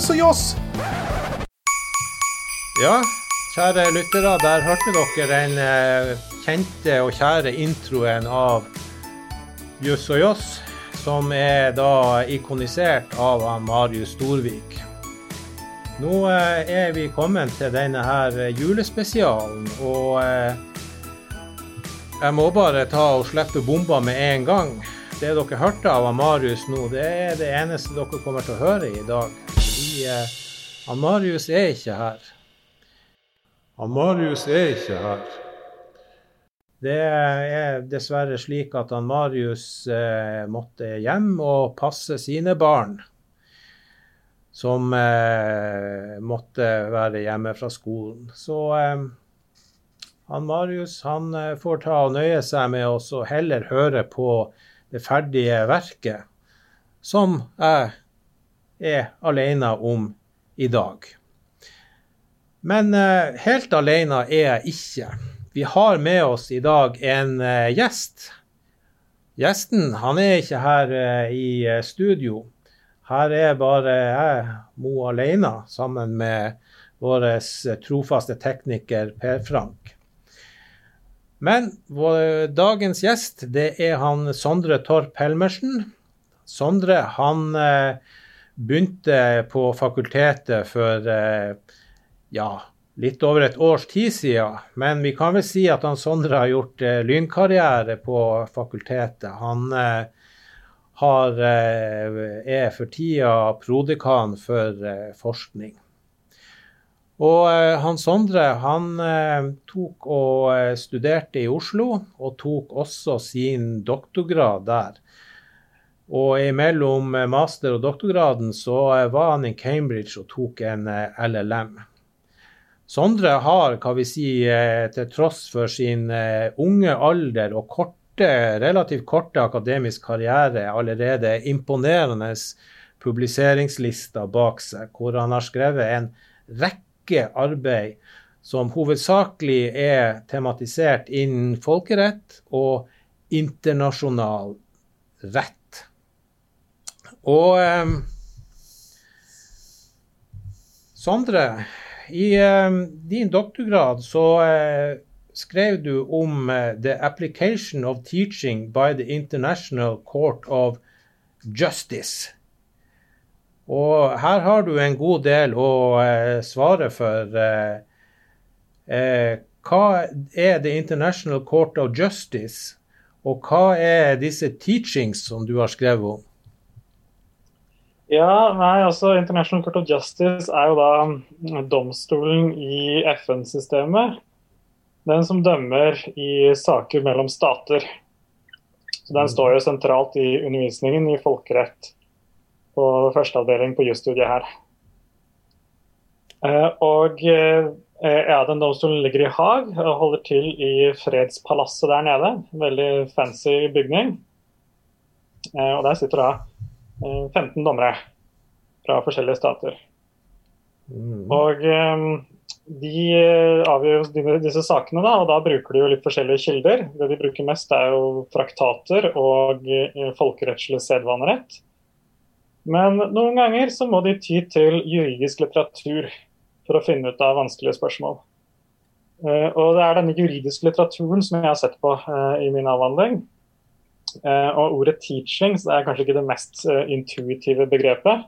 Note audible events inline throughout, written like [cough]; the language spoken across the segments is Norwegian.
Marius og Johs. Ja, kjære lyttere, der hørte dere den eh, kjente og kjære introen av Juss og Joss, som er da ikonisert av Marius Storvik. Nå eh, er vi kommet til denne her julespesialen, og eh, jeg må bare ta og slippe bomba med en gang. Det dere hørte av Marius nå, det er det eneste dere kommer til å høre i dag. Fordi eh, han Marius er ikke her. Han Marius er ikke her. Det er dessverre slik at han Marius eh, måtte hjem og passe sine barn. Som eh, måtte være hjemme fra skolen. Så eh, han Marius han eh, får ta og nøye seg med og heller høre på det ferdige verket, som jeg er alene om i dag. Men uh, helt alene er jeg ikke. Vi har med oss i dag en uh, gjest. Gjesten han er ikke her uh, i studio. Her er bare jeg, Mo, alene, sammen med vår trofaste tekniker Per Frank. Men vår, dagens gjest det er han Sondre Torp Helmersen. Sondre han begynte på fakultetet for ja, litt over et års tid siden. Men vi kan vel si at han Sondre har gjort eh, lynkarriere på fakultetet. Han eh, har, eh, er for tida prodekan for eh, forskning. Og eh, han Sondre han eh, tok og studerte i Oslo, og tok også sin doktorgrad der. Og imellom master- og doktorgraden så var han i Cambridge og tok en LLM. Sondre har, hva vi si, eh, til tross for sin eh, unge alder og korte, relativt korte akademisk karriere, allerede imponerende publiseringslister bak seg, hvor han har skrevet en rekke arbeid som hovedsakelig er tematisert innen folkerett og internasjonal rett. Og eh, Sondre i eh, din doktorgrad så eh, skrev du om uh, the application of teaching by the International Court of Justice. Og her har du en god del å svare for. hva er The International Court of Justice, og hva er disse teachings som du har skrevet om? Ja, nei, altså International Court of Justice er jo da mm, domstolen i FN-systemet. Den som dømmer i saker mellom stater. Så Den står jo sentralt i undervisningen i folkerett på førsteavdeling på jusstudiet her. Eh, og eh, ja, den domstolen ligger i Haag og holder til i Fredspalasset der nede. Veldig fancy bygning. Eh, og der sitter da 15 eh, dommere fra forskjellige stater. Mm. Og um, de eh, avgjør disse sakene, da, og da bruker de jo litt forskjellige kilder. Det de bruker mest, er jo traktater og uh, folkerettslig sedvanerett. Men noen ganger så må de ty til juridisk litteratur for å finne ut av vanskelige spørsmål. Og det er denne juridiske litteraturen som jeg har sett på i min avhandling. Uh, og ordet 'teachings' er kanskje ikke det mest uh, intuitive begrepet.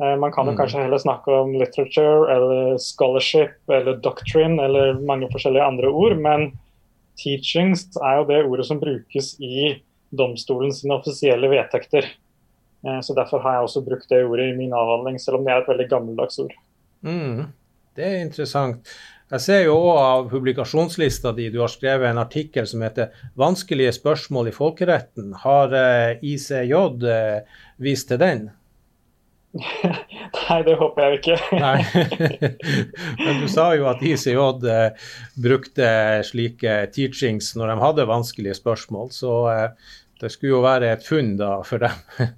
Uh, man kan jo mm. kanskje heller snakke om literature eller scholarship eller doctrine eller mange forskjellige andre ord, men 'teachings' er jo det ordet som brukes i domstolens offisielle vedtekter. Så Derfor har jeg også brukt det ordet i min avhandling, selv om det er et veldig gammeldags ord. Mm. Det er interessant. Jeg ser jo òg av publikasjonslista di du har skrevet en artikkel som heter 'Vanskelige spørsmål i folkeretten'. Har eh, ICJ eh, vist til den? [laughs] Nei, det håper jeg ikke. [laughs] Nei. [laughs] Men du sa jo at ICJ eh, brukte slike teachings når de hadde vanskelige spørsmål, så det skulle jo være et funn da for dem.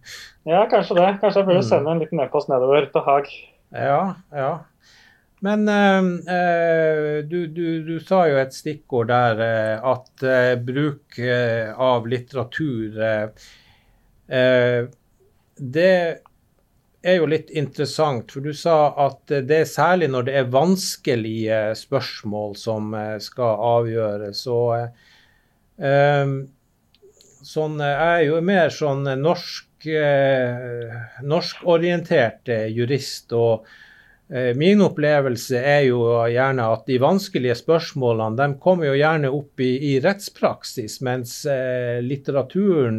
ja, kanskje det. Kanskje jeg burde mm. sende en liten e-post nedover til Haag. Ja, ja. Men uh, du, du, du, sa jo et stikkord der uh, at uh, bruk av litteratur Det er jo litt interessant, for du sa at det er særlig når det er vanskelige spørsmål som skal avgjøres. Og, um, sånn, jeg er jo mer sånn norsk, norskorientert jurist. og Min opplevelse er jo gjerne at de vanskelige spørsmålene de kommer jo gjerne opp i, i rettspraksis, mens litteraturen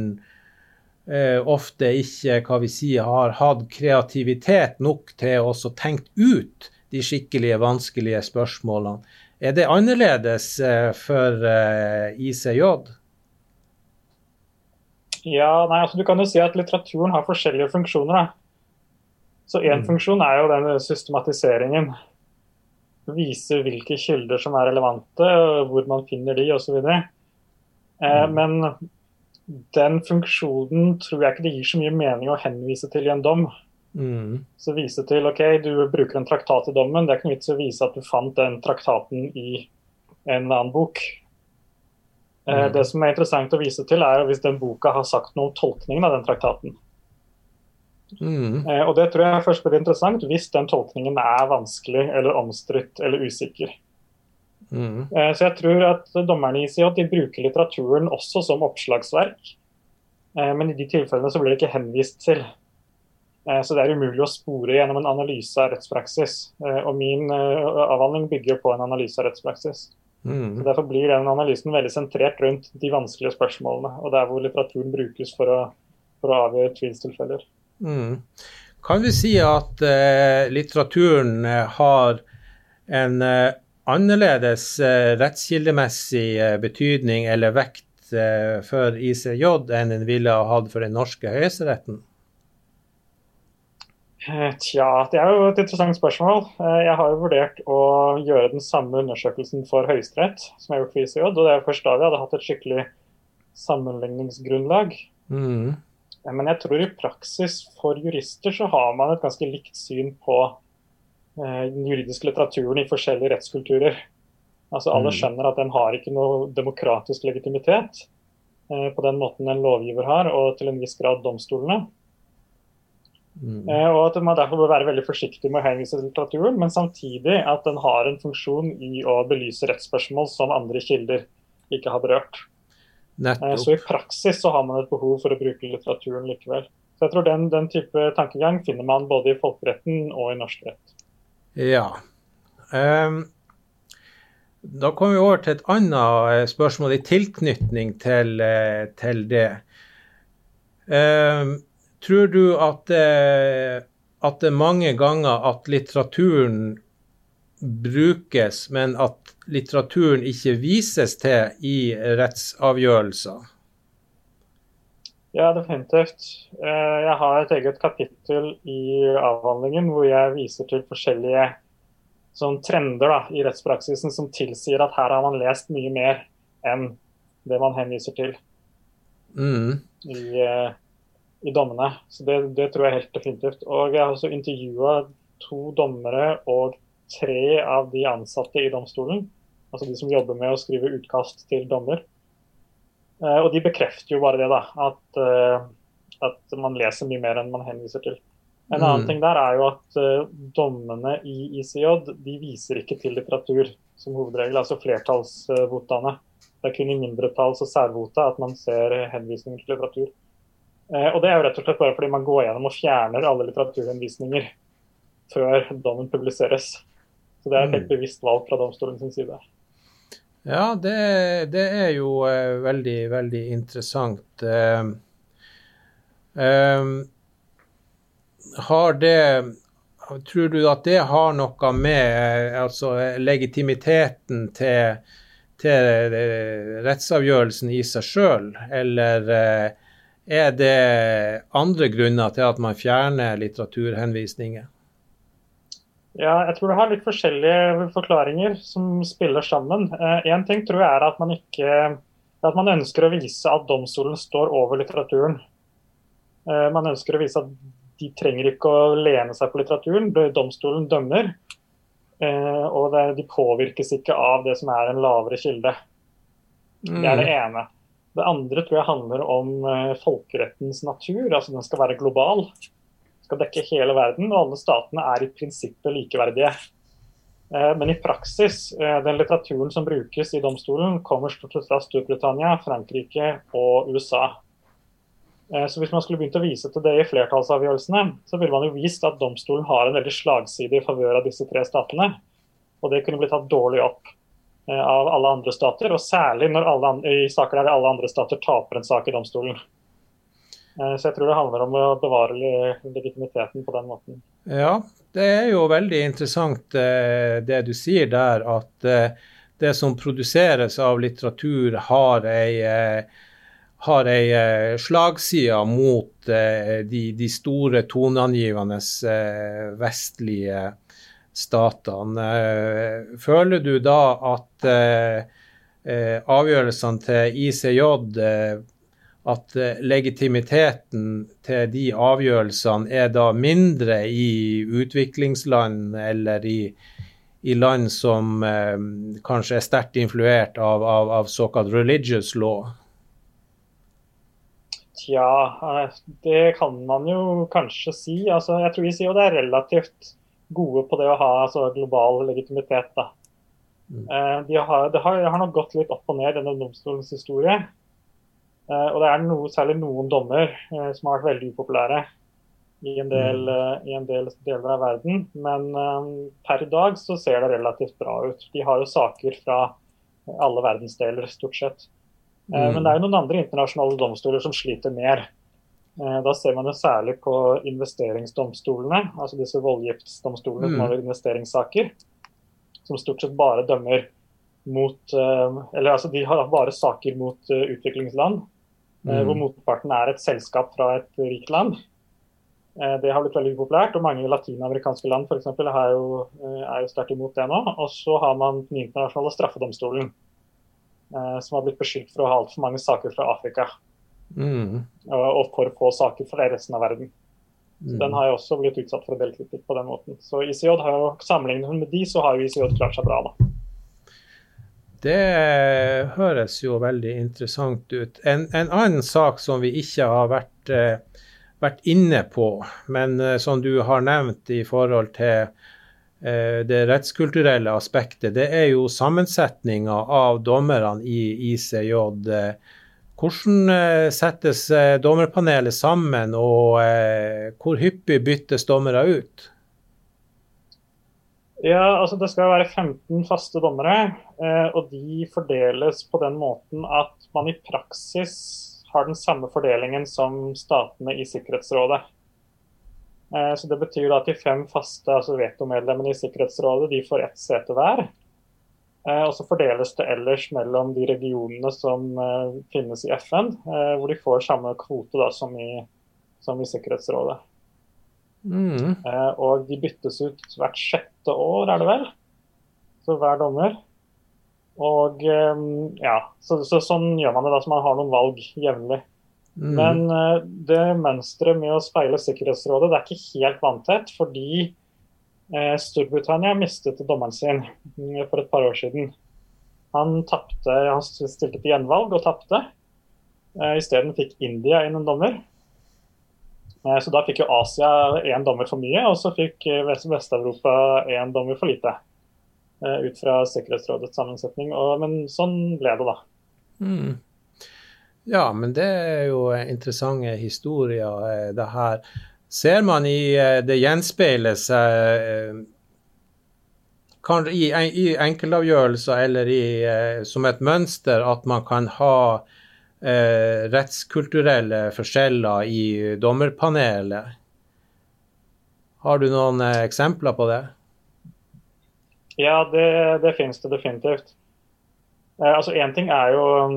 eh, ofte ikke hva vi sier, har hatt kreativitet nok til å tenke ut de skikkelige, vanskelige spørsmålene. Er det annerledes eh, for eh, ICJ? Ja, nei, altså Du kan jo si at litteraturen har forskjellige funksjoner. Da. Så Én mm. funksjon er jo den systematiseringen. Vise hvilke kilder som er relevante, hvor man finner de osv. Eh, mm. Men den funksjonen tror jeg ikke det gir så mye mening å henvise til i en dom. Mm. Så vise til ok, du bruker en traktat i dommen, det er ikke noe vits å vise at du fant den traktaten i en eller annen bok. Eh, mm. Det som er interessant å vise til, er hvis den boka har sagt noe om tolkningen av den traktaten. Mm. Eh, og det tror jeg først blir interessant hvis den tolkningen er vanskelig eller omstridt eller usikker. Mm. Eh, så jeg tror at dommerne i ICJ de bruker litteraturen også som oppslagsverk. Eh, men i de tilfellene så blir det ikke henvist til. Så det er umulig å spore gjennom en analyse av rettspraksis. Og min avhandling bygger på en analyse av rettspraksis. Mm. Så Derfor blir den analysen veldig sentrert rundt de vanskelige spørsmålene, og der hvor litteraturen brukes for å, for å avgjøre tvilstilfeller. Mm. Kan vi si at eh, litteraturen har en eh, annerledes eh, rettskildemessig eh, betydning eller vekt eh, for ICJ enn den ville ha hatt for den norske høyesteretten? Tja, det er jo et interessant spørsmål. Jeg har jo vurdert å gjøre den samme undersøkelsen for Høyesterett som jeg har gjort for ICJ. Og det er først da vi hadde hatt et skikkelig sammenligningsgrunnlag. Mm. Men jeg tror i praksis for jurister så har man et ganske likt syn på Eh, den juridiske litteraturen i forskjellige rettskulturer. Altså Alle mm. skjønner at den har ikke noe demokratisk legitimitet eh, på den måten en lovgiver har, og til en viss grad domstolene. Mm. Eh, og at man derfor bør være veldig forsiktig med å henvise til litteraturen, men samtidig at den har en funksjon i å belyse rettsspørsmål som andre kilder ikke har berørt. Nettopp. Så i praksis så har man et behov for å bruke litteraturen likevel. Så jeg tror den, den type tankegang finner man både i folkeretten og i norsk rett. Ja. Um, da kommer vi over til et annet eh, spørsmål i tilknytning til, eh, til det. Um, tror du at, at det mange ganger at litteraturen brukes, men at litteraturen ikke vises til i rettsavgjørelser? Ja, definitivt. Eh, jeg har et eget kapittel i avhandlingen hvor jeg viser til forskjellige sånn, trender da, i rettspraksisen som tilsier at her har man lest mye mer enn det man henviser til mm. i, eh, i, dommene. Så det, det, tror jeg helt definitivt. Og jeg har også intervjua to dommere og tre av de ansatte i domstolen. Altså de som jobber med å skrive utkast til dommer. Eh, og de bekrefter jo bare det, da. At, eh, at man leser mye mer enn man henviser til. En annen mm. ting der er jo at uh, dommene i ICJ de viser ikke til litteratur som hovedregel, altså flertallsvotene. Det er kun i mindretalls- og særvota at man ser henvisninger til litteratur. Og Det er jo rett og slett bare fordi man går gjennom og fjerner alle litteraturhenvisninger før dommen publiseres. Så Det er et helt mm. bevisst valg fra domstolen side. Ja, det, det er jo eh, veldig, veldig interessant. Eh, eh, har det Tror du at det har noe med altså, legitimiteten til, til rettsavgjørelsen i seg sjøl, eller er det andre grunner til at man fjerner litteraturhenvisninger? Ja, jeg tror det har litt forskjellige forklaringer som spiller sammen. Én eh, ting tror jeg er at man ikke at man ønsker å vise at domstolen står over litteraturen. Eh, man ønsker å vise at de trenger ikke å lene seg på litteraturen. Domstolen dømmer, eh, og det, de påvirkes ikke av det som er en lavere kilde. Det er det mm. ene. Det andre tror jeg handler om folkerettens natur. altså Den skal være global. Skal dekke hele verden, og alle statene er i prinsippet likeverdige. Eh, men i praksis, eh, den litteraturen som brukes i domstolen, kommer fra Storbritannia, Frankrike og USA. Så Hvis man skulle begynt å vise til det i flertallsavgjørelsene, så ville man jo vist at domstolen har en veldig slagside i favør av disse tre statene. Og det kunne blitt tatt dårlig opp av alle andre stater, og særlig når alle, i saker der alle andre stater taper en sak i domstolen. Eh, så jeg tror det handler om å bevare legitimiteten på den måten. Ja, det er jo veldig interessant eh, det du sier der, at eh, det som produseres av litteratur har ei, har ei slagside mot de, de store toneangivende vestlige statene. Føler du da at avgjørelsene til ICJ at eh, legitimiteten til de avgjørelsene er da mindre i utviklingsland eller i, i land som eh, kanskje er sterkt influert av, av, av, såkalt religious law? Tja, eh, det kan man jo kanskje si. Altså, jeg tror vi sier jo det er relativt gode på det å ha altså, global legitimitet. Da. Mm. Eh, de har, det, har, det har nok gått litt opp og ned denne domstolens historie. Uh, og det er noe, særlig noen dommer uh, som har vært veldig upopulære i en del, uh, i en del deler av verden. Men per i dag så ser det relativt bra ut. De har jo saker fra alle verdensdeler, stort sett. Mm. Men det er jo noen andre internasjonale domstoler som sliter mer. Da ser man jo særlig på investeringsdomstolene, altså disse voldgiftsdomstolene mm. som har investeringssaker. Som stort sett bare dømmer mot Eller altså de har bare saker mot utviklingsland. Eh, mm. hvor motparten er et selskap fra et rikt land. Eh, det har blitt veldig populært, og mange latinamerikanske land for eksempel, jo, eh, er jo sterkt imot det nå. Og så har man den internasjonale straffedomstolen, som har blitt beskyldt for å ha altfor mange saker fra Afrika. Mm. Og for få saker fra resten av verden. Mm. Den har jo også blitt utsatt for en del kritikk på den måten. Så ICJ har jo, Sammenlignet med de, så har jo ICJ klart seg bra, da. Det høres jo veldig interessant ut. En, en annen sak som vi ikke har vært, eh, vært inne på, men eh, som du har nevnt i forhold til eh, det rettskulturelle aspektet, det er jo sammensetninga av dommerne i ICJ. Hvordan eh, settes eh, dommerpanelet sammen, og eh, hvor hyppig byttes dommere ut? Ja, altså Det skal være 15 faste dommere, eh, og de fordeles på den måten at man i praksis har den samme fordelingen som statene i Sikkerhetsrådet. Eh, så Det betyr at de fem faste altså vetomedlemmene i Sikkerhetsrådet de får ett sete hver. Eh, og så fordeles det ellers mellom de regionene som finnes i FN, hvor de får samme kvote da, som, i, som i Sikkerhetsrådet. Mm. Eh, og de byttes ut hvert sjette år, er det vel? Så hver dommer. Og eh, ja, så, så, sånn gjør man det da, så man har noen valg jevnlig. Mm. Men eh, det mønsteret med å speile Sikkerhetsrådet det er ikke helt vanntett, fordi Storbritannia mistet dommeren sin mm, for et par år siden. Han tappte, han stilte til gjenvalg og tapte. Eh, Isteden fikk India inn en dommer. Eh, så da fikk jo Asia én dommer for mye, og så fikk eh, Vest-Europa én dommer for lite. Eh, ut fra Sikkerhetsrådets sammensetning. men sånn ble det, da. Mm. Ja, men det er jo interessante historier, det her. Ser man i det gjenspeiles kan, i, i enkeltavgjørelser eller i, som et mønster at man kan ha eh, rettskulturelle forskjeller i dommerpanelet. Har du noen eh, eksempler på det? Ja, det, det finnes det definitivt. Eh, altså ting er jo um,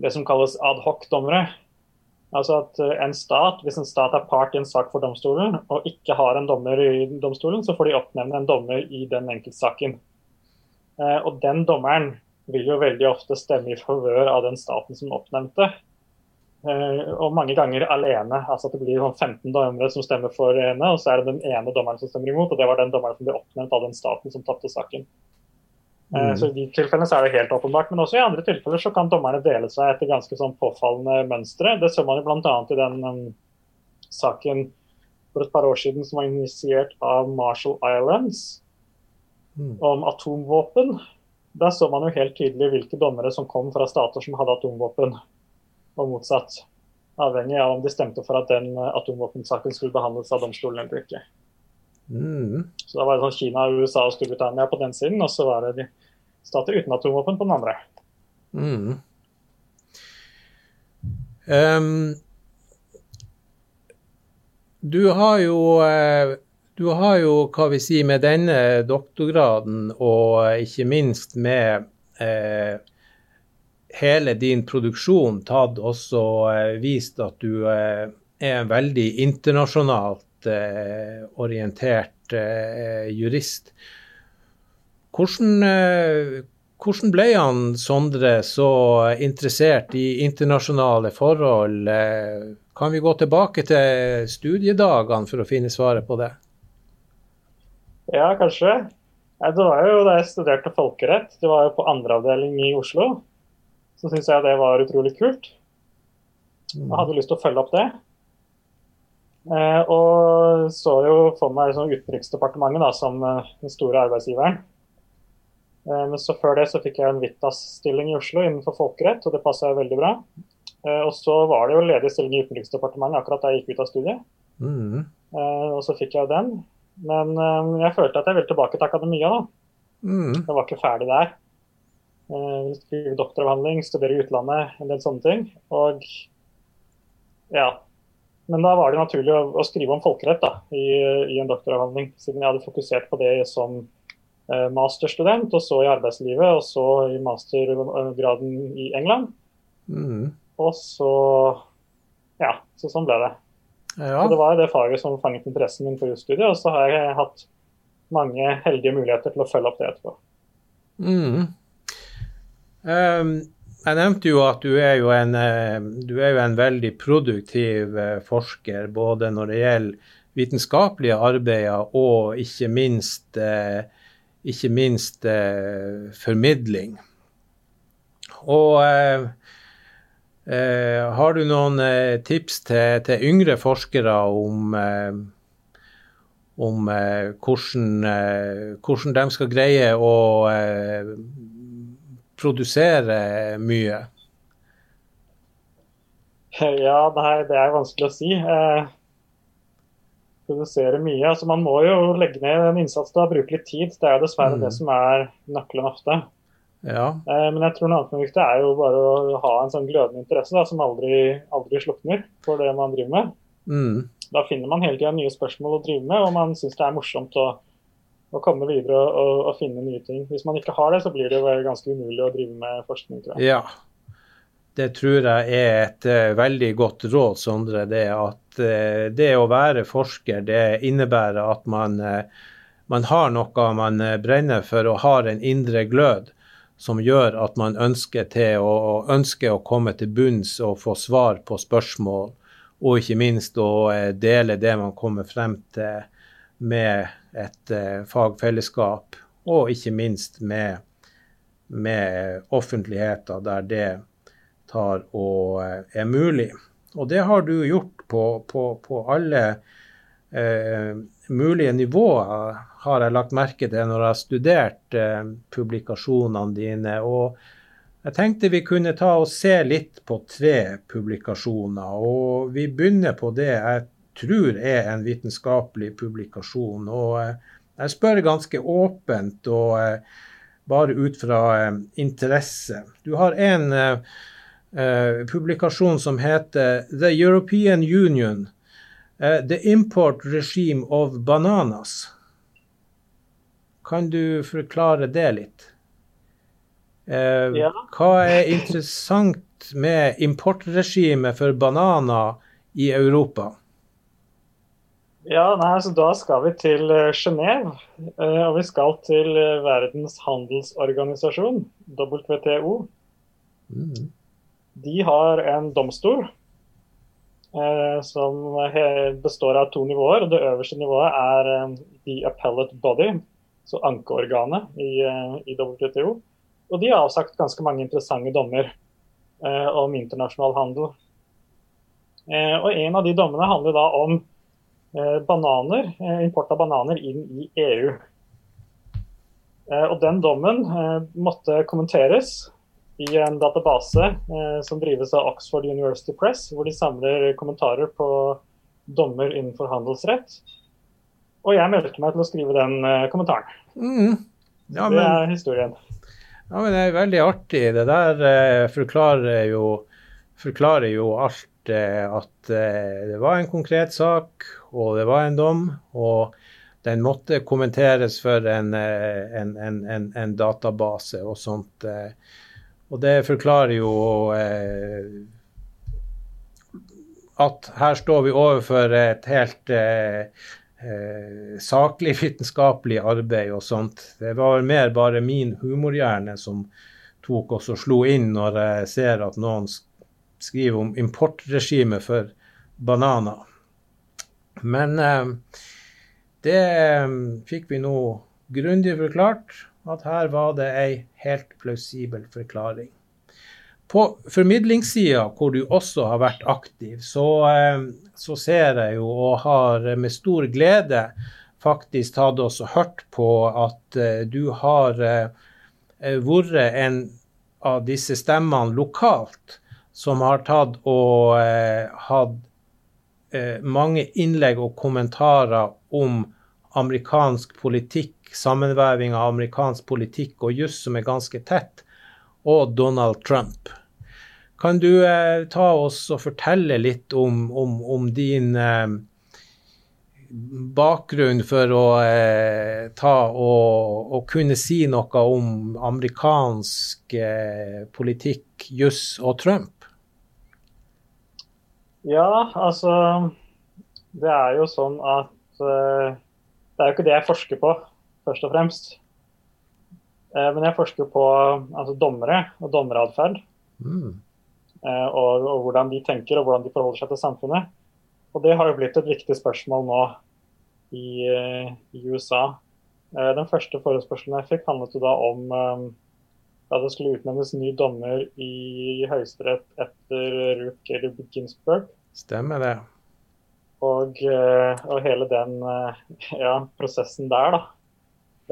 det som kalles adhoc-dommere. Altså at uh, en stat, Hvis en stat er part i en sak for domstolen og ikke har en dommer i domstolen, så får de oppnevne en dommer i den enkeltsaken. Eh, og den dommeren vil jo veldig ofte stemme i favør av den staten som oppnevnte. Uh, og mange ganger alene. altså at Det blir 15 sånn dommere som stemmer for ene, og så er det den ene dommeren som stemmer imot. og Det var den dommeren som ble oppnevnt av den staten som tapte saken. Uh, mm. så I de tilfellene så er det helt åpenbart. Men også i andre tilfeller så kan dommerne dele seg etter ganske sånn påfallende mønstre. Det så man jo bl.a. i den um, saken for et par år siden som var initiert av Marshall Islands Mm. om atomvåpen. Der så man jo helt tydelig hvilke dommere som kom fra stater som hadde atomvåpen, og motsatt. Avhengig av om de stemte for at den eh, atomvåpensaken skulle behandles av domstolen eller ikke. Mm. Så da var det sånn Kina, USA og Storbritannia på den siden, og så var det de stater uten atomvåpen på den andre. Mm. Um, du har jo eh, du har jo, hva vi sier, med denne doktorgraden og ikke minst med eh, hele din produksjon tatt også eh, vist at du eh, er en veldig internasjonalt eh, orientert eh, jurist. Hvordan, eh, hvordan ble han Sondre så interessert i internasjonale forhold? Kan vi gå tilbake til studiedagene for å finne svaret på det? Ja, kanskje. Det var jo da jeg studerte folkerett, det var jo på andreavdeling i Oslo, så syns jeg det var utrolig kult. Jeg hadde lyst til å følge opp det. Eh, og så jo for meg liksom Utenriksdepartementet da, som eh, den store arbeidsgiveren. Eh, men så før det så fikk jeg en Vitas-stilling i Oslo innenfor folkerett, og det passa veldig bra. Og så var det jo ledig stilling i Utenriksdepartementet akkurat da jeg gikk ut av studiet. Mm. Og så fikk jeg den. Men eh, jeg følte at jeg ville tilbake til akademia, da. Mm. Jeg var ikke ferdig der. Eh, Skrive doktoravhandling, studere i utlandet, en del sånne ting. Og ja. Men da var det naturlig å, å skrive om folkerett da, i, i en doktoravhandling, siden jeg hadde fokusert på det som eh, masterstudent, og så i arbeidslivet, og så i mastergraden i England. Mm. Og så Ja, så sånn ble det. Ja. Det var det faget som fanget interessen min på jusstudiet, og så har jeg hatt mange heldige muligheter til å følge opp det etterpå. Mm. Um, jeg nevnte jo at du er jo en, eh, du er jo en veldig produktiv eh, forsker, både når det gjelder vitenskapelige arbeider og ikke minst, eh, ikke minst eh, formidling. Og eh, har du noen eh, tips til, til yngre forskere om eh, om eh, hvordan, eh, hvordan de skal greie å eh, produsere mye. [laughs] Ja, nei, det er vanskelig å si. Eh, produsere mye. Altså, man må jo legge ned en innsats og bruke litt tid. Det er jo dessverre Mm. det som er nøkkelen ofte. Ja. Eh, men jeg tror noe annet er viktig er jo bare å ha en sånn glødende interesse da, som aldri, aldri slukner for det man driver med. Mm. Da finner man hele tida nye spørsmål å drive med, og man syns det er morsomt å, å komme videre og, og, og finne nye ting. Hvis man ikke har det, så blir det jo ganske umulig å drive med forskning, tror jeg. ja. Det tror jeg er et uh, veldig godt råd, Sondre. Det at uh, det å være forsker, det innebærer at man, uh, man har noe man brenner for og har en indre glød som gjør at man ønsker, til å, ønsker å komme til bunns og få svar på spørsmål, og ikke minst å eh, dele det man kommer frem til med et eh, fagfellesskap, og ikke minst med, med offentligheten der det tar og eh, er mulig. Og det har du gjort på, på, på alle eh, mulige nivåer, har jeg lagt merke til når jeg har studert eh, publikasjonene dine. Og jeg tenkte vi kunne ta og se litt på tre publikasjoner. Og vi begynner på det jeg tror er en vitenskapelig publikasjon. Og eh, jeg spør ganske åpent og eh, bare ut fra eh, interesse. Du har en publikasjon som heter The European Union, eh, The Import Regime of Bananas. Kan du forklare det litt? Eh, Ja. Hva er interessant med importregimet for bananer i Europa? Ja, nei, så Da skal vi til Genéve. Eh, og vi skal til Verdens handelsorganisasjon, WTO. Mm. De har en domstol som består av to nivåer. Det øverste nivået er eh, the appellate body, så ankeorganet i, eh, i WTO. Og de har avsagt ganske mange interessante dommer eh, om internasjonal handel. Eh, og En av de dommene handler da om bananer, import av bananer inn i EU. Og den dommen måtte kommenteres i en database som drives av Oxford University Press, hvor de samler kommentarer på dommer innenfor handelsrett. Og jeg meldte meg til å skrive den kommentaren. Mm. Ja, men, det er historien. Ja, men Det er veldig artig. Det der eh, forklarer, jo, forklarer jo alt eh, at eh, det var en konkret sak, og det var en dom. Og den måtte kommenteres for en, eh, en, en, en database og sånt. Eh. og det forklarer jo eh, at her står vi overfor et helt eh, saklig vitenskapelig arbeid og sånt. Det var mer bare min humorhjerne som tok oss og slo inn når jeg ser at noen skriver om importregime for bananer. Men eh, det eh, fikk vi nå grundig forklart, at her var det ei helt plausibel forklaring. På formidlingssida, hvor du også har vært aktiv, så, eh, så, ser jeg jo og har med stor glede faktisk tatt oss og hørt på at eh, du har eh, vært en av disse stemmene lokalt som har tatt og hatt mange innlegg og kommentarer om amerikansk politikk, sammenveving av amerikansk politikk og juss som er ganske tett, og Donald Trump. Kan du eh, ta oss og fortelle litt om, om, om din eh, bakgrunn for å eh, ta og, og, kunne si noe om amerikansk eh, politikk, juss og Trump? Ja, altså Det er jo sånn at eh, Det er jo ikke det jeg forsker på, først og fremst. Eh, men jeg forsker på altså, dommere og dommeratferd. Mm. Eh, og, og, hvordan de tenker og hvordan de forholder seg til samfunnet. Og Det har jo blitt et viktig spørsmål nå i, eh, i USA. Eh, den første forespørselen jeg fikk, handlet jo da om da det skulle utnevnes ny dommer i Høyesterett etter Ruth Gader Ginsburg. Stemmer det. Og, og hele den ja, prosessen der, da.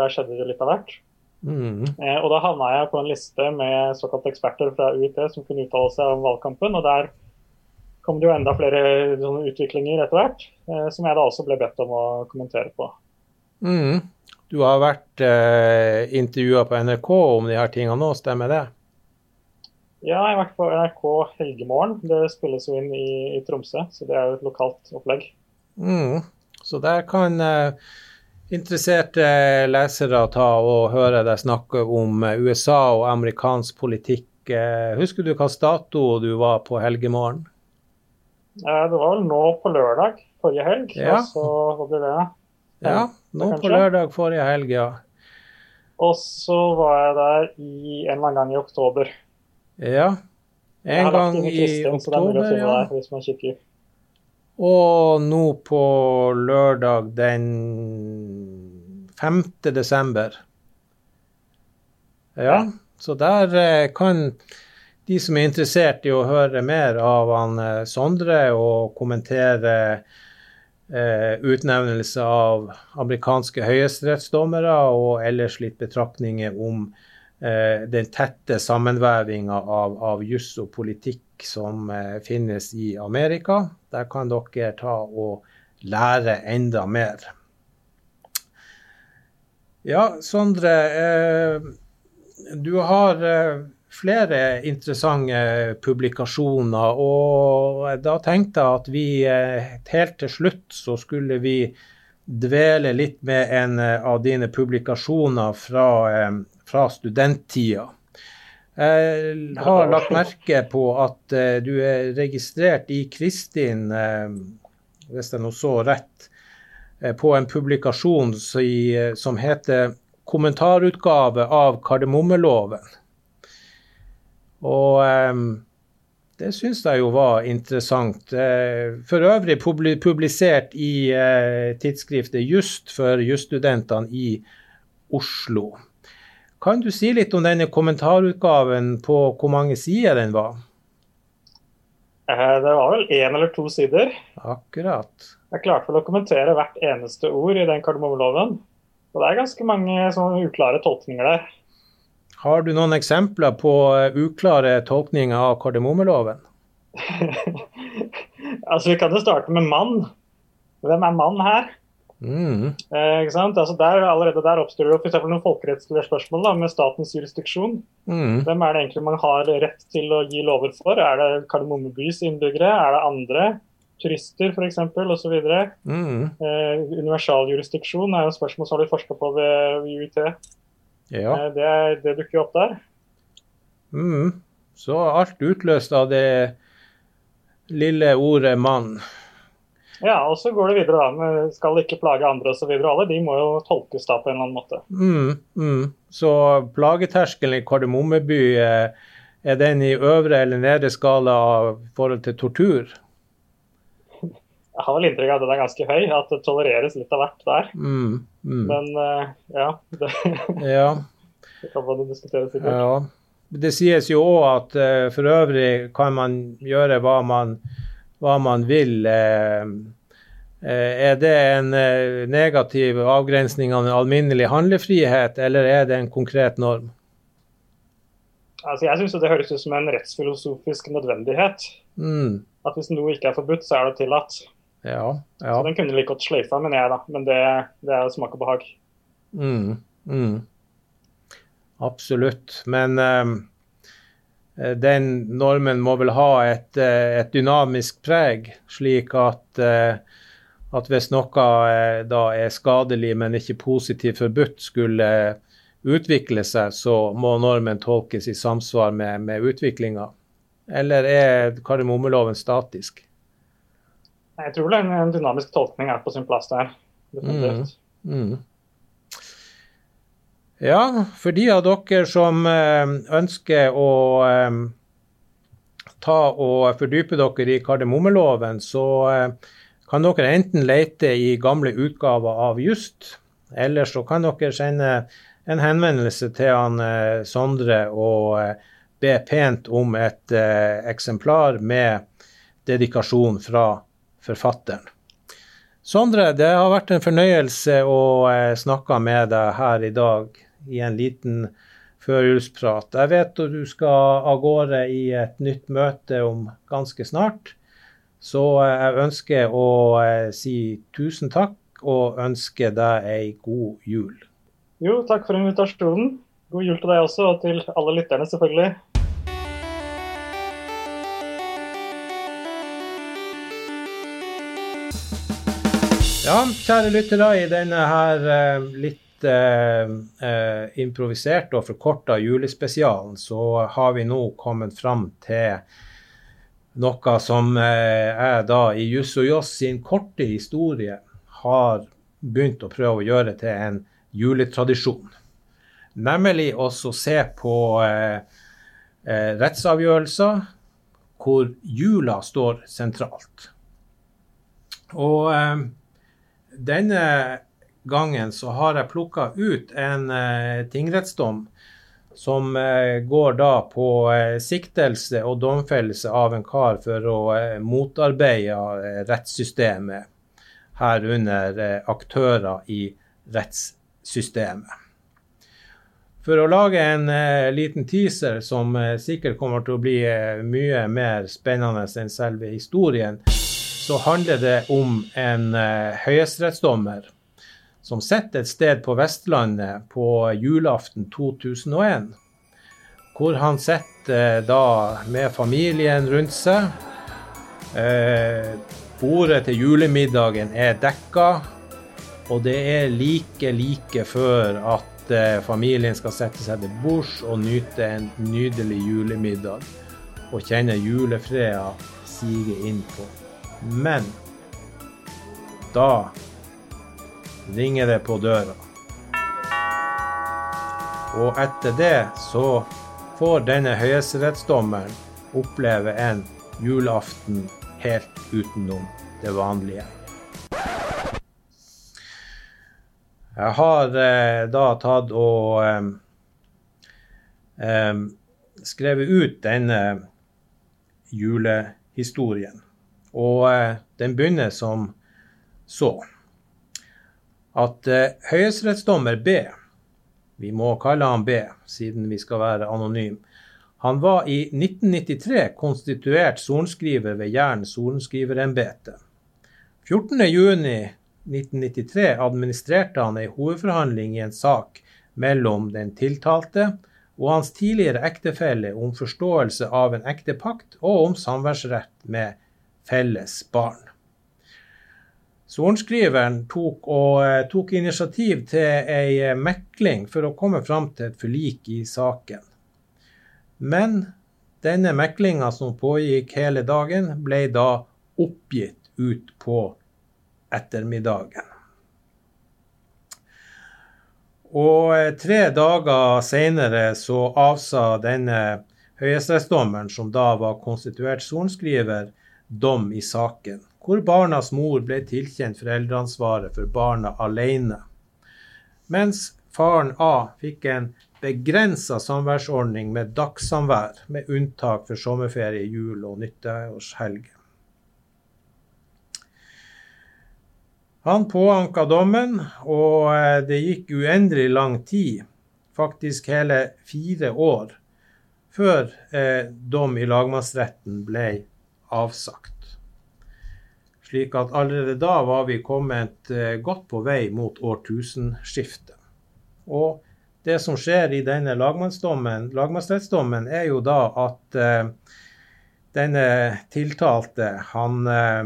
Der skjedde det litt av hvert. Mm. Eh, og Da havna jeg på en liste med såkalte eksperter fra UiT som kunne uttale seg om valgkampen. og Der kom det jo enda flere utviklinger etter hvert, eh, som jeg da også ble bedt om å kommentere på. Mm. Du har vært eh, intervjua på NRK om de her tingene nå, stemmer det? Ja, jeg har vært på NRK Helgemorgen. Det spilles jo inn i, i Tromsø, så det er jo et lokalt opplegg. Mm. Så der kan eh, interesserte lesere ta og høre deg snakke om USA og amerikansk politikk. Eh, husker du hva dato du var på helgemorgen? Det var vel nå på lørdag forrige helg. Ja. Og så var det det. Ja, nå på lørdag forrige helg, ja. Og så var jeg der i en eller annen gang i oktober. Ja. En gang i oktober, er ja. Der, hvis man kikker. Og nå på lørdag den 5. desember. Ja, så der eh, kan de som er interessert i å høre mer av han eh, Sondre og kommentere eh, utnevnelse av amerikanske høyesterettsdommere og ellers litt betraktninger om den tette sammenvevinga av, av juss og politikk som eh, finnes i Amerika. Der kan dere ta og lære enda mer. Ja, Sondre. Eh, du har eh, flere interessante publikasjoner. Og da tenkte jeg at vi helt til slutt så skulle vi dvele litt med en av dine publikasjoner fra, fra studenttida. Jeg har lagt merke på at uh, du er registrert i Kristin, uh, hvis jeg nå så rett, uh, på en publikasjon som heter 'Kommentarutgave av kardemommeloven'. Og det syns jeg jo var interessant. For øvrig publisert i tidsskriftet Just for jusstudentene i Oslo. Kan du si litt om denne kommentarutgaven på hvor mange sider den var? Eh, det var vel én eller to sider. Akkurat. Jeg klarte vel å kommentere hvert eneste ord i den kardemommeloven. Og det er ganske mange sånne uklare tolkninger der. Har du noen eksempler på eh, uklare tolkninger av kardemommeloven? [laughs] altså, Vi kan jo starte med mann. Hvem er mann her? Mm. Eh, ikke sant? Altså der, allerede der oppstår det f.eks. noen folkerettslige spørsmål da, med statens jurisdiksjon. Mm. Hvem er det egentlig man har rett til å gi lover for? Er det Kardemommebys innbyggere? Er det andre? Turister f.eks. osv. Mm. Eh, universaljurisdiksjon er jo spørsmål som har blitt forska på ved UiT. Ja. Eh, det, det dukker jo opp der. Mm. Så alt utløst av det lille ordet 'mann'. Ja, og så går det videre da, med skal ikke plage andre osv. Alle de må jo tolkes da på en eller annen måte. Mm, mm. Så plageterskelen i Kardemommeby, eh, er den i øvre eller nedre skala i forhold til tortur? Jeg har vel inntrykk av at den er ganske høy, at det tolereres litt av hvert der. Mm, mm. Men uh, ja, det, [laughs] ja. det kan man diskutere sikkert. Ja. Det sies jo òg at uh, for øvrig kan man gjøre hva man, hva man vil. Uh, er det en negativ avgrensning av en alminnelig handlefrihet, eller er det en konkret norm? Altså, jeg syns det høres ut som en rettsfilosofisk nødvendighet. Mm. At hvis noe ikke er forbudt, så er det tillatt. Ja, ja. Så den kunne like godt sløyfa, mener jeg, da. Men det, det er smak og behag. Mm, mm. Absolutt. Men um, den normen må vel ha et, et dynamisk preg, slik at, uh, at hvis noe da er skadelig, men ikke positivt forbudt, skulle utvikle seg, så må normen tolkes i samsvar med, med utviklinga. Eller er kardemommeloven statisk? Jeg tror en, en dynamisk tolkning er på sin plass der. Definitivt. Mm. Mm. Ja, for de av dere som eh, ønsker å eh, ta og fordype dere i kardemommeloven, så eh, kan dere enten lete i gamle utgaver av Just, eller så kan dere sende en henvendelse til han Sondre og be pent om et eksemplar med dedikasjon fra forfatteren. Sondre, det har vært en fornøyelse å snakke med deg her i dag i en liten førjulsprat. Jeg vet at du skal av gårde i et nytt møte om ganske snart. Så jeg ønsker å si tusen takk og ønsker deg ei god jul. Jo, takk for invitasjonen. God jul til deg også, og til alle lytterne, selvfølgelig. Ja, kjære lyttere, i denne her uh, litt uh, uh, improviserte og forkorta julespesialen, så har vi nå kommet fram til noe som jeg da i Juss og Joss sin korte historie har begynt å prøve å gjøre til en juletradisjon. Nemlig også se på rettsavgjørelser hvor jula står sentralt. Og denne gangen så har jeg plukka ut en uh, tingrettsdom som uh, går da på uh, siktelse og domfellelse av en kar for å motarbeide rettssystemet, herunder aktører i rettssystemet. For å lage en liten teaser som sikkert kommer til å bli mye mer spennende enn selve historien, så handler det om en høyesterettsdommer som sitter et sted på Vestlandet på julaften 2001. Hvor han sitter uh, da med familien rundt seg. Uh, bordet til julemiddagen er dekka, og det er like, like før at familien skal sette seg til bords og nyte en nydelig julemiddag. Og kjenne julefreda sige inn på. Men da ringer det på døra. Og etter det så får denne høyesterettsdommeren oppleve en julaften helt utenom det vanlige. Jeg har eh, da tatt og eh, eh, skrevet ut denne julehistorien. Og eh, den begynner som så. At eh, høyesterettsdommer B, vi må kalle han B siden vi skal være anonym, han var i 1993 konstituert sorenskriver ved Jæren sorenskriverembete. 14.6.1993 administrerte han ei hovedforhandling i en sak mellom den tiltalte og hans tidligere ektefelle om forståelse av en ektepakt og om samværsrett med felles barn. Sorenskriveren tok, eh, tok initiativ til ei eh, mekling for å komme fram til et forlik i saken. Men denne meklinga som pågikk hele dagen, ble da oppgitt ut på ettermiddagen. Og eh, tre dager seinere så avsa denne høyesterettsdommeren, som da var konstituert sorenskriver, dom i saken, hvor barnas mor ble tilkjent foreldreansvaret for barna alene. Mens faren A fikk en begrensa samværsordning med dagssamvær, med unntak for sommerferie, jul og nyttårshelg. Han påanka dommen, og eh, det gikk uendelig lang tid, faktisk hele fire år, før eh, dom i lagmannsretten ble avsagt. Slik at allerede da var vi kommet eh, godt på vei mot årtusenskiftet. Og det som skjer i denne lagmannsrettsdommen, er jo da at eh, denne tiltalte, han eh,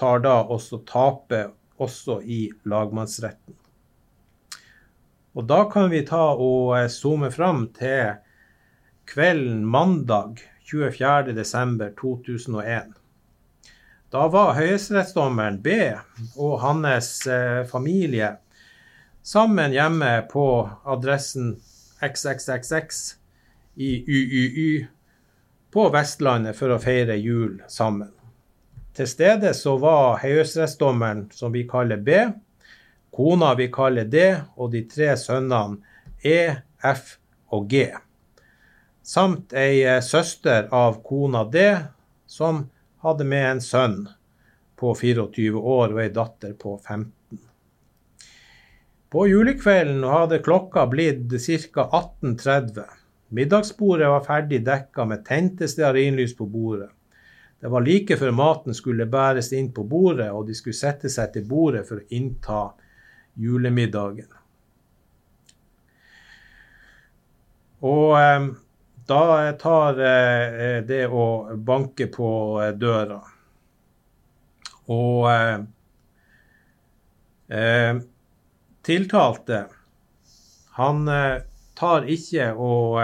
tar da også taper også i lagmannsretten. Og da kan vi ta og zoome fram til kvelden mandag 24.12.2001. Da var høyesterettsdommeren B og hans eh, familie sammen hjemme på adressen XXXX i YYY på Vestlandet for å feire jul sammen. Til stede så var høyesterettsdommeren, som vi kaller B, kona vi kaller D, og de tre sønnene E, F og G. Samt ei eh, søster av kona D, som hadde med en sønn på 24 år og ei datter på 15. På julekvelden hadde klokka blitt ca. 18.30. Middagsbordet var ferdig dekka med tente stearinlys på bordet. Det var like før maten skulle bæres inn på bordet, og de skulle sette seg til bordet for å innta julemiddagen. Og eh, da tar eh, det å banke på eh, døra Og eh, eh, tiltalte, han eh, tar ikke og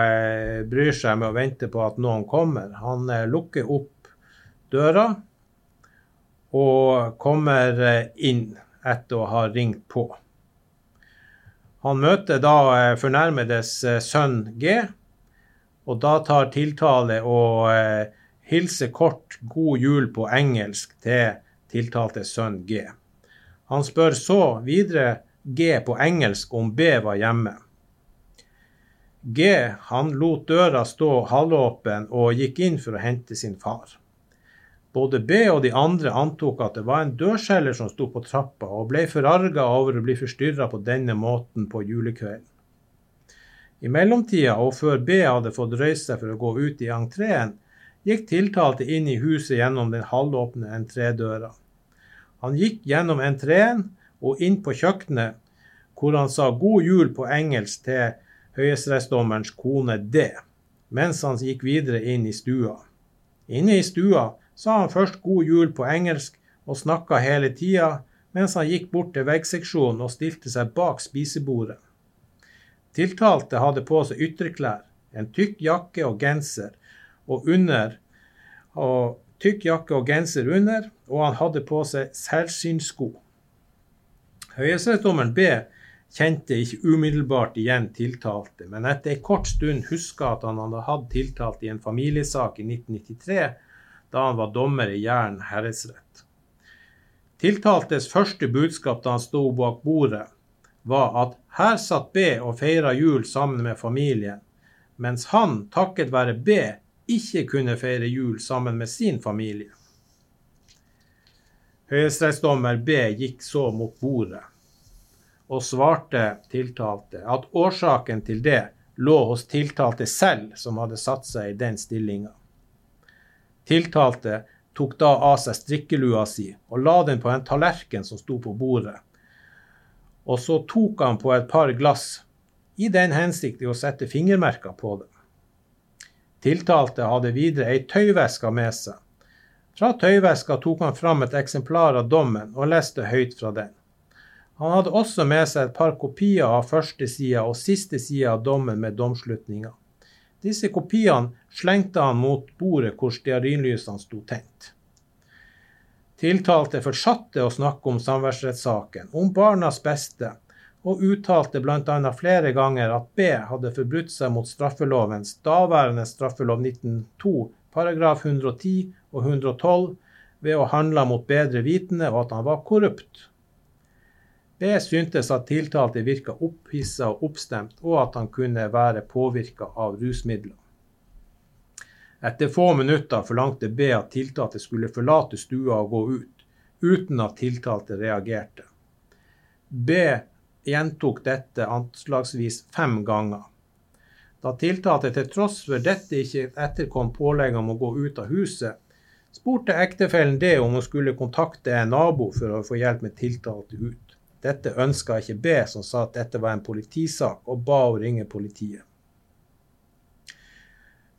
bryr seg med å vente på at noen kommer. Han lukker opp døra og kommer eh, inn etter å ha ringt på. Han møter da eh, fornærmedes eh, sønn G, og da tar tiltale og hilser kort 'god jul' på engelsk til tiltalte sønn G. Han spør så videre G på engelsk om B var hjemme. G han lot døra stå halvåpen og gikk inn for å hente sin far. Både B og de andre antok at det var en dørselger som sto på trappa, og ble forarga over å bli forstyrra på denne måten på julekvelden. I mellomtida, og før B hadde fått røyst seg for å gå ut i entreen, gikk tiltalte inn i huset gjennom den halvåpne entrédøra. Han gikk gjennom entreen og inn på kjøkkenet, hvor han sa god jul på engelsk til høyesterettsdommerens kone D, mens han gikk videre inn i stua. Inne i stua sa han først god jul på engelsk og snakka hele tida, mens han gikk bort til veggseksjonen og stilte seg bak spisebordet. Tiltalte hadde på seg ytterklær, en tykk jakke og genser, og under og tykk jakke og genser under, og han hadde på seg selskinnssko. Høyesterettsdommeren B kjente ikke umiddelbart igjen tiltalte, men etter en kort stund huska at han hadde hatt tiltalt i en familiesak i 1993 da han var dommer i Jæren herredsrett. Tiltaltes første budskap da han sto bak bordet, var at her satt B og feira jul sammen med familien, mens han, takket være B, ikke kunne feire jul sammen med sin familie. Høyesterettsdommer B gikk så mot bordet og svarte tiltalte at årsaken til det lå hos tiltalte selv, som hadde satt seg i den stillinga. Tiltalte tok da av seg strikkelua si og la den på en tallerken som sto på bordet. Og så tok han på et par glass, i den hensikt i å sette fingermerker på dem. Tiltalte hadde videre ei tøyveske med seg. Fra tøyveska tok han fram et eksemplar av dommen og leste høyt fra den. Han hadde også med seg et par kopier av første side og siste side av dommen med domslutninga. Disse kopiene slengte han mot bordet hvor stearinlysene sto tent. Tiltalte fortsatte å snakke om samværsrettssaken, om barnas beste, og uttalte bl.a. flere ganger at B hadde forbrutt seg mot straffelovens daværende straffelov 1902 paragraf 110 og 112 ved å handle mot bedre vitende, og at han var korrupt. B syntes at tiltalte virka opphissa og oppstemt, og at han kunne være påvirka av rusmidler. Etter få minutter forlangte B at tiltalte skulle forlate stua og gå ut, uten at tiltalte reagerte. B gjentok dette anslagsvis fem ganger. Da tiltalte til tross for dette ikke etterkom pålegget om å gå ut av huset, spurte ektefellen D om hun skulle kontakte en nabo for å få hjelp med tiltalte ut. Dette ønska ikke B, som sa at dette var en politisak, og ba henne ringe politiet.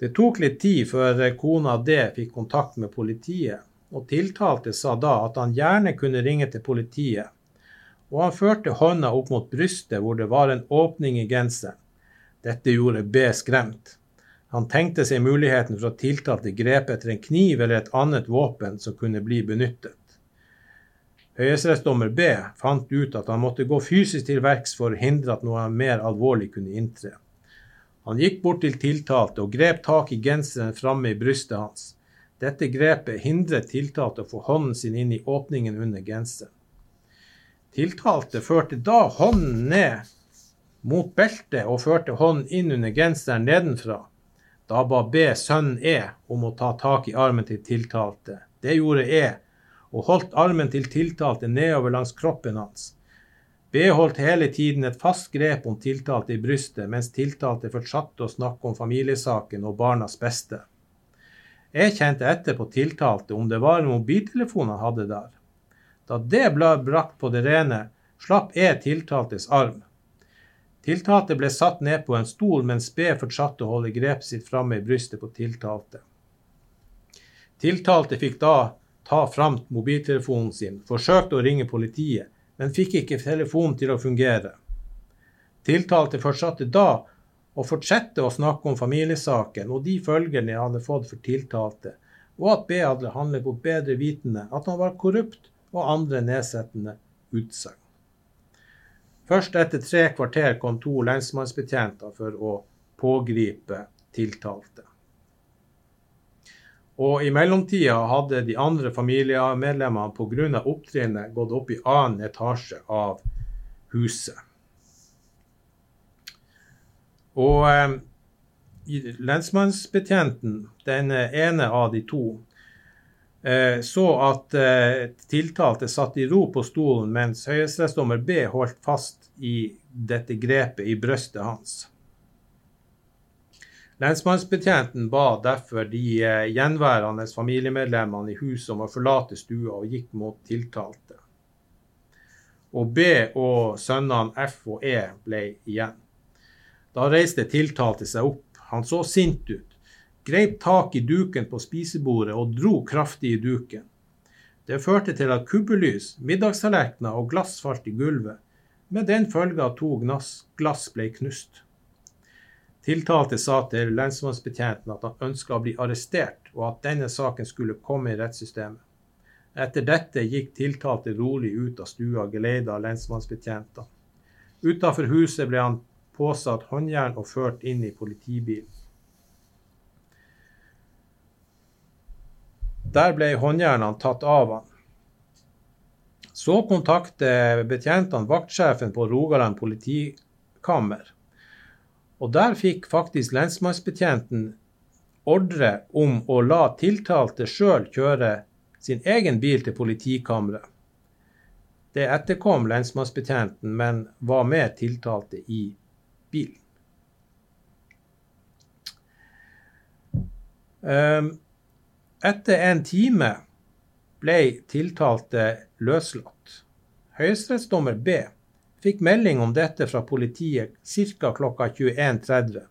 Det tok litt tid før kona D fikk kontakt med politiet, og tiltalte sa da at han gjerne kunne ringe til politiet, og han førte hånda opp mot brystet hvor det var en åpning i genseren. Dette gjorde B skremt. Han tenkte seg muligheten for at tiltalte grep etter en kniv eller et annet våpen som kunne bli benyttet. Høyesterettsdommer B fant ut at han måtte gå fysisk til verks for å hindre at noe mer alvorlig kunne inntre. Han gikk bort til tiltalte og grep tak i genseren framme i brystet hans. Dette grepet hindret tiltalte å få hånden sin inn i åpningen under genseren. Tiltalte førte da hånden ned mot beltet og førte hånden inn under genseren nedenfra. Da ba B sønnen E om å ta tak i armen til tiltalte. Det gjorde E, og holdt armen til tiltalte nedover langs kroppen hans. B holdt hele tiden et fast grep om tiltalte i brystet, mens tiltalte fortsatte å snakke om familiesaken og barnas beste. Jeg kjente etter på tiltalte om det var en mobiltelefon han hadde der. Da det ble brakt på det rene, slapp jeg tiltaltes arm. Tiltalte ble satt ned på en stol, mens B fortsatte å holde grepet sitt framme i brystet på tiltalte. Tiltalte fikk da ta fram mobiltelefonen sin, forsøkte å ringe politiet, men fikk ikke telefonen til å fungere. Tiltalte fortsatte da å fortsette å snakke om familiesaken og de følgene jeg hadde fått for tiltalte, og at B hadde handlet på bedre vitende, at han var korrupt og andre nedsettende utsagn. Først etter tre kvarter kom to lensmannsbetjenter for å pågripe tiltalte. Og i mellomtida hadde de andre familiemedlemmene pga. opptrinnet gått opp i annen etasje av huset. Og eh, lensmannsbetjenten, den ene av de to, eh, så at eh, tiltalte satt i ro på stolen, mens høyesterettsdommer B holdt fast i dette grepet i brystet hans. Lensmannsbetjenten ba derfor de eh, gjenværende familiemedlemmene i huset om å forlate stua og gikk mot tiltalte. Og B og sønnene F og E ble igjen. Da reiste tiltalte seg opp. Han så sint ut, greip tak i duken på spisebordet og dro kraftig i duken. Det førte til at kubbelys, middagstallerkener og glass falt i gulvet, med den følge at to glass ble knust. Tiltalte sa til lensmannsbetjenten at han ønska å bli arrestert, og at denne saken skulle komme i rettssystemet. Etter dette gikk tiltalte rolig ut av stua, geleida av lensmannsbetjentene. Utafor huset ble han påsatt håndjern og ført inn i politibilen. Der ble håndjernene tatt av han. Så kontakter betjentene vaktsjefen på Rogaland politikammer. Og der fikk faktisk lensmannsbetjenten ordre om å la tiltalte sjøl kjøre sin egen bil til politikammeret. Det etterkom lensmannsbetjenten, men var med tiltalte i bilen. Ehm, etter en time ble tiltalte løslatt. Høyesterettsdommer B fikk melding om dette fra politiet ca. klokka 21.30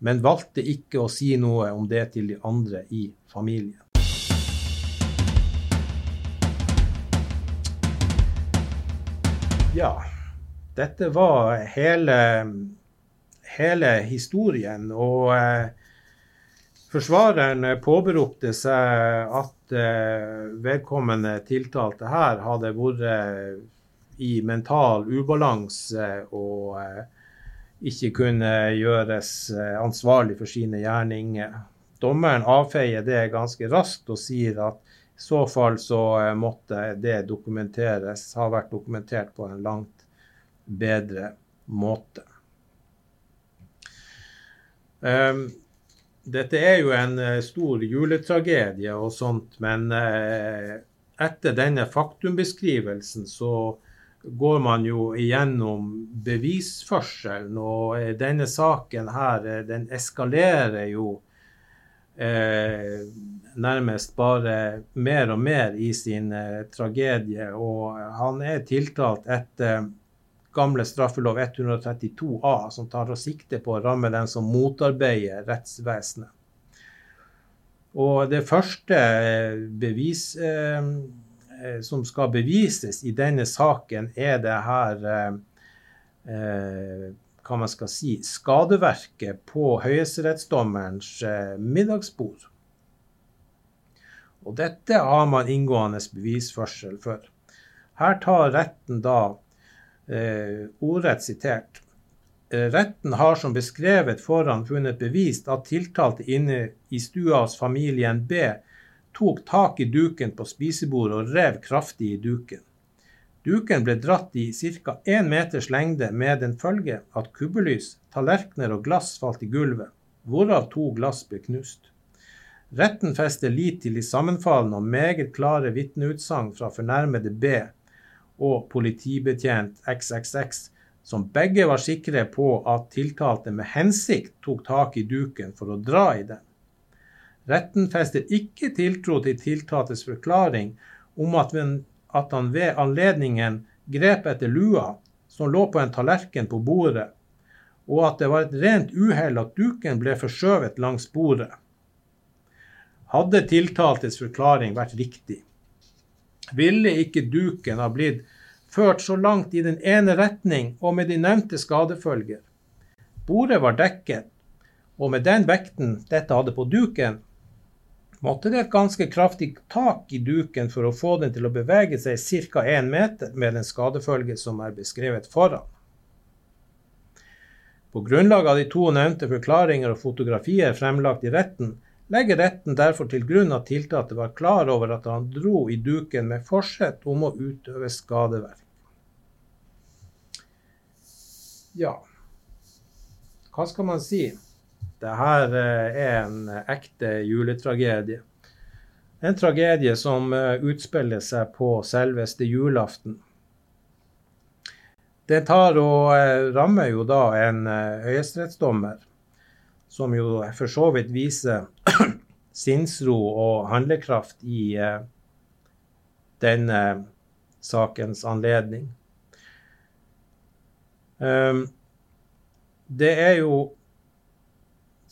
men valgte ikke å si noe om det til de andre i familien. Ja, dette var hele, hele historien. Og eh, forsvareren påberopte seg at eh, vedkommende tiltalte her hadde vært i mental ubalanse og eh, ikke kunne gjøres eh, ansvarlig for sine gjerninger. Dommeren avfeier det ganske raskt og sier at i så fall så eh, måtte det dokumenteres, ha vært dokumentert på en langt bedre måte. Um, dette er jo en stor juletragedie og sånt, men etter denne faktumbeskrivelsen så går man jo igjennom bevisførselen, og denne saken her, den eskalerer jo eh, nærmest bare mer og mer i sin eh, tragedie. Og han er tiltalt etter gamle straffelov 132a, som tar sikte på å ramme den som motarbeider rettsvesenet. Og det første bevis... Eh, Eh, som skal bevises i denne saken, er det her eh, eh, hva man skal si, skadeverket på høyesterettsdommerens middagsbord. Og dette har man inngående bevisførsel for. Her tar retten da eh, ordrett sitert. Retten har som beskrevet foran funnet bevist at tiltalte inne i stua hos familien B tok tak i duken på spisebordet og rev kraftig i duken. Duken ble dratt i ca. én meters lengde med den følge at kubbelys, tallerkener og glass falt i gulvet, hvorav to glass ble knust. Retten fester lit til de sammenfallende og meget klare vitneutsagn fra fornærmede B og politibetjent XXX, som begge var sikre på at tiltalte med hensikt tok tak i duken for å dra i den. Retten fester ikke tiltro til tiltaltes forklaring om at, han ved anledningen grep etter lua som lå på en tallerken på bordet, og at det var et rent uhell at duken ble forskjøvet langs bordet. Hadde tiltaltes forklaring vært riktig, ville ikke duken ha blitt ført så langt i den ene retning og med de nevnte skadefølger. Bordet var dekket, og med den vekten dette hadde på duken, måtte det et ganske kraftig tak i duken for å få den til å bevege seg ca. 1 meter med den skadefølge som er beskrevet foran. På grunnlag av de to nevnte forklaringer og fotografier fremlagt i retten, legger retten derfor til grunn at tiltalte var klar over at han dro i duken med forsett om å utøve skadeverk. Ja, hva skal man si? Det her eh, er en ekte juletragedie. En tragedie som eh, utspiller seg på selveste julaften. Det tar og eh, rammer jo da en høyesterettsdommer, som jo for så vidt viser [clears throat] sinnsro og handlekraft i denne sakens anledning. Ehm, det er jo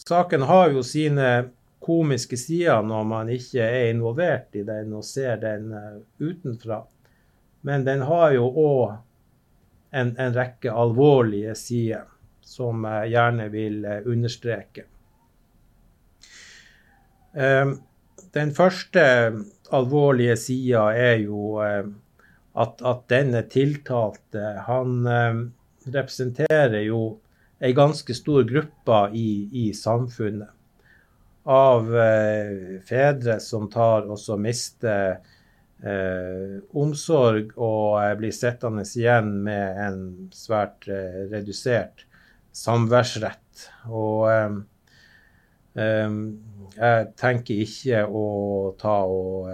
Saken har jo sine komiske sider når man ikke er involvert i den og ser den uh, utenfra. Men den har jo òg en, en, rekke alvorlige sider som jeg gjerne vil uh, understreke. Um, den første alvorlige sida er jo uh, at, at, denne tiltalte, han representerer jo ei ganske stor gruppe i, i samfunnet. Av eh, fedre som tar og så mister eh, omsorg og eh, blir sittende igjen med en svært eh, redusert samværsrett. Og eh, Jeg tenker ikke å ta og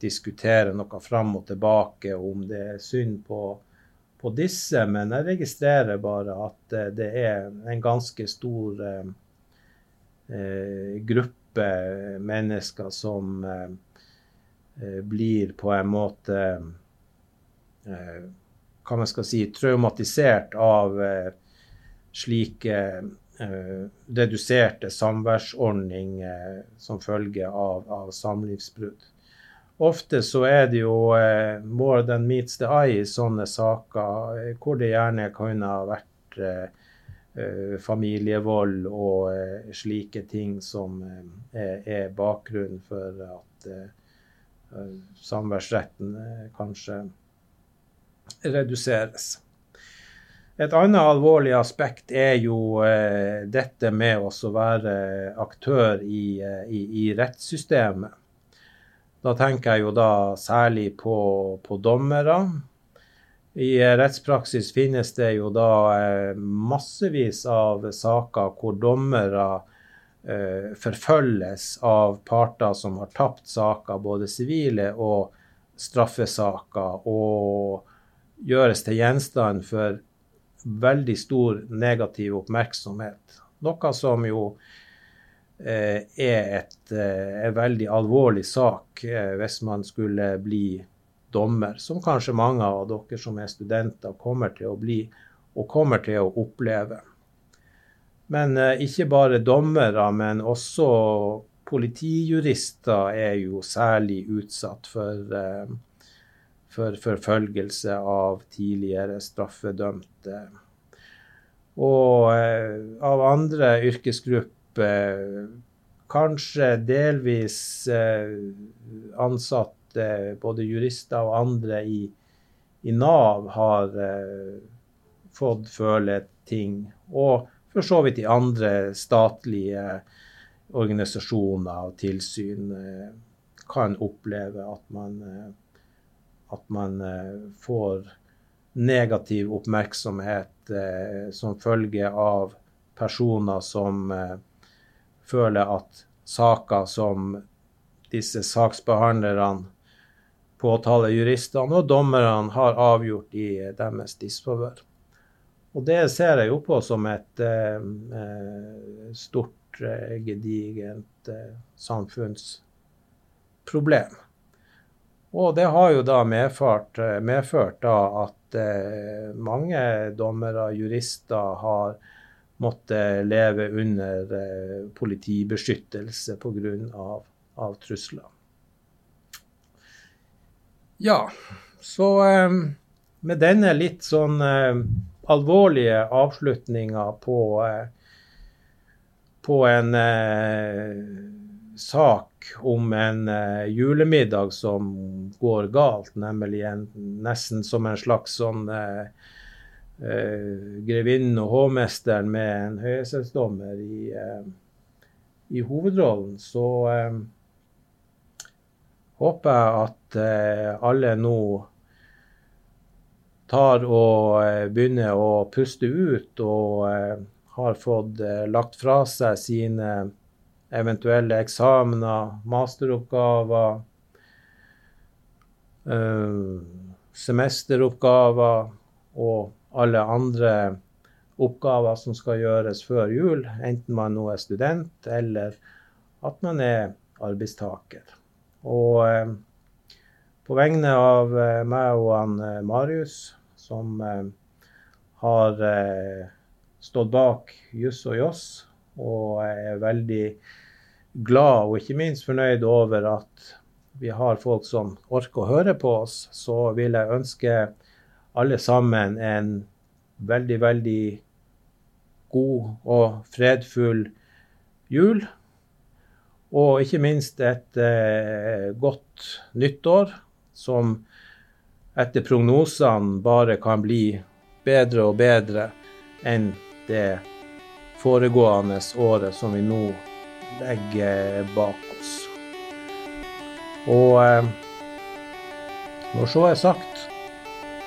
diskutere noe fram og tilbake om det er synd på, på disse, men jeg registrerer bare at det er en ganske stor gruppe mennesker som blir på en måte hva man skal si, traumatisert av eh, slike eh, reduserte samværsordninger som følge av, av, samlivsbrudd. Ofte så er det jo eh, more than meets the eye i sånne saker, eh, hvor det gjerne kunne ha vært eh, eh, familievold og slike ting som er, er bakgrunnen for at samværsretten kanskje reduseres. Et annet alvorlig aspekt er jo eh, dette med å være aktør i, eh, i, i, rettssystemet. Da tenker jeg jo da særlig på, på dommere. I eh, rettspraksis finnes det jo da eh, massevis av saker hvor dommere eh, forfølges av parter som har tapt saker, både sivile og straffesaker. og gjøres til gjenstand for veldig stor negativ oppmerksomhet. Noe som jo er et, eh, en veldig alvorlig sak eh, hvis man skulle bli dommer, som kanskje mange av dere som er studenter kommer til å bli og kommer til å oppleve. Men eh, ikke bare dommere, men også politijurister er jo særlig utsatt for eh, for forfølgelse av tidligere straffedømte. Og eh, av andre yrkesgrupper, kanskje delvis eh, ansatte, både jurister og andre i, i Nav, har eh, fått føle ting. Og for så vidt i andre statlige organisasjoner og tilsyn kan oppleve at man at man eh, får negativ oppmerksomhet eh, som følge av personer som eh, føler at saker som disse saksbehandlerne, påtalejuristene og dommerne har avgjort i deres disfavør. Og det ser jeg jo på som et eh, stort, gedigent eh, samfunnsproblem. Og det har jo da medført, eh, medført da at eh, mange dommere, jurister, har måttet leve under eh, politibeskyttelse pga. Av, trusler. Ja, så eh, med denne litt sånn eh, alvorlige avslutninga på, eh, på en sak om en julemiddag som går galt, nemlig en, nesten som en slags sånn uh, grevinnen og hovmesteren med en høyesterettsdommer i, i, hovedrollen, så håper jeg at alle nå tar og begynner å puste ut og har fått lagt fra seg sine eventuelle eksamener, masteroppgaver, semesteroppgaver og alle andre oppgaver som skal gjøres før jul, enten man nå er student eller at man er arbeidstaker. Og uh, på vegne av uh, meg og han Marius, som har stått bak Juss og Joss, og er veldig glad og ikke minst fornøyd over at vi har folk som orker å høre på oss. Så vil jeg ønske alle sammen en veldig, veldig god og fredfull jul. Og ikke minst et eh, godt nyttår, som etter prognosene bare kan bli bedre og bedre enn det foregående året som vi nå legger bak oss. Og eh, når så er sagt,